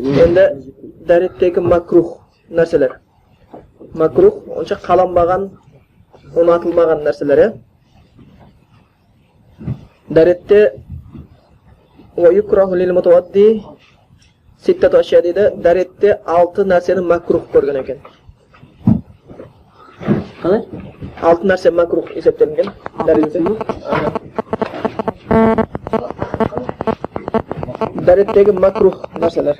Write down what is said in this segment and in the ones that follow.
енді дәреттегі макрух нәрселер макрух онша қаланбаған ұнатылмаған нәрселер иә дәретте дейді дәретте алты нәрсені макрух көрген екен қалай алты нәрсе макрух есептелінген дәретте дәреттегі макрух нәрселер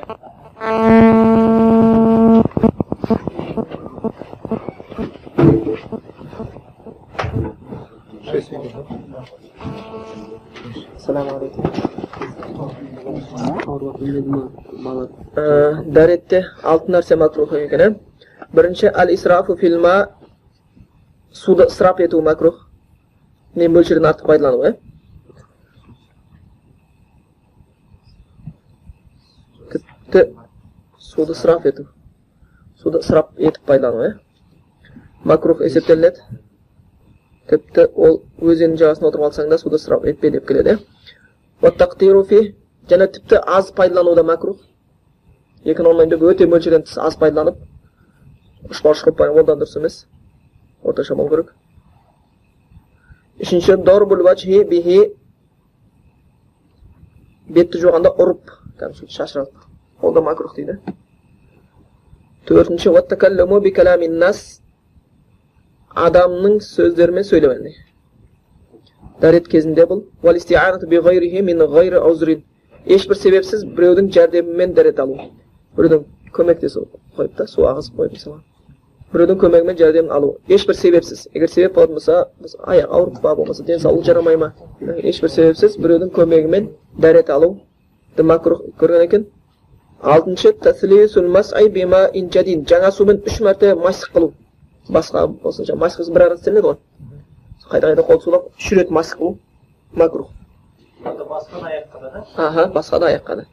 дәретте алты нәрсе макрух екен бірінші әл исрафу фильма суды ысырап ету макрух не мөлшерден артық пайдалану иә тіпті суды ысырап ету суды ысырап етіп пайдалану иә макрух есептелінеді тіпті ол өзеннің жағасында отырып алсаң да суды ысырап етпе деп келеді иә және тіпті аз пайдалану да макрух екі деп өте мөлшерден тыс аз пайдаланып ұшпа ұш қылып ол да дұрыс емес орташа болу керек үшінші бетті жуғанда ұрып кәдімгі шашыратып ол да макрух дейді төртінші уаттакаллуму бикаламин нас адамның сөздерімен сөйлеу дәрет кезінде бұл ешбір себепсіз біреудің жәрдемімен дәрет алу біреудің көмектесу қойып та су ағызып қойып мысалы біреудің көмегімен жәрдем алу ешбір себепсіз егер себеп болатын болса аяқ ауырып па болмаса денсаулық жарамай ма ешбір себепсіз біреудің көмегімен дәрет алу макрух көрген екен алтыншы жаңа сумен үш мәрте масх қылу. Басқа осынша масх бір ақ істелінеді ғой. Қайта қайта қол сулап үш рет масх қылу. Макрух. Басқа да аяққа да? Аха басқа да аяққа да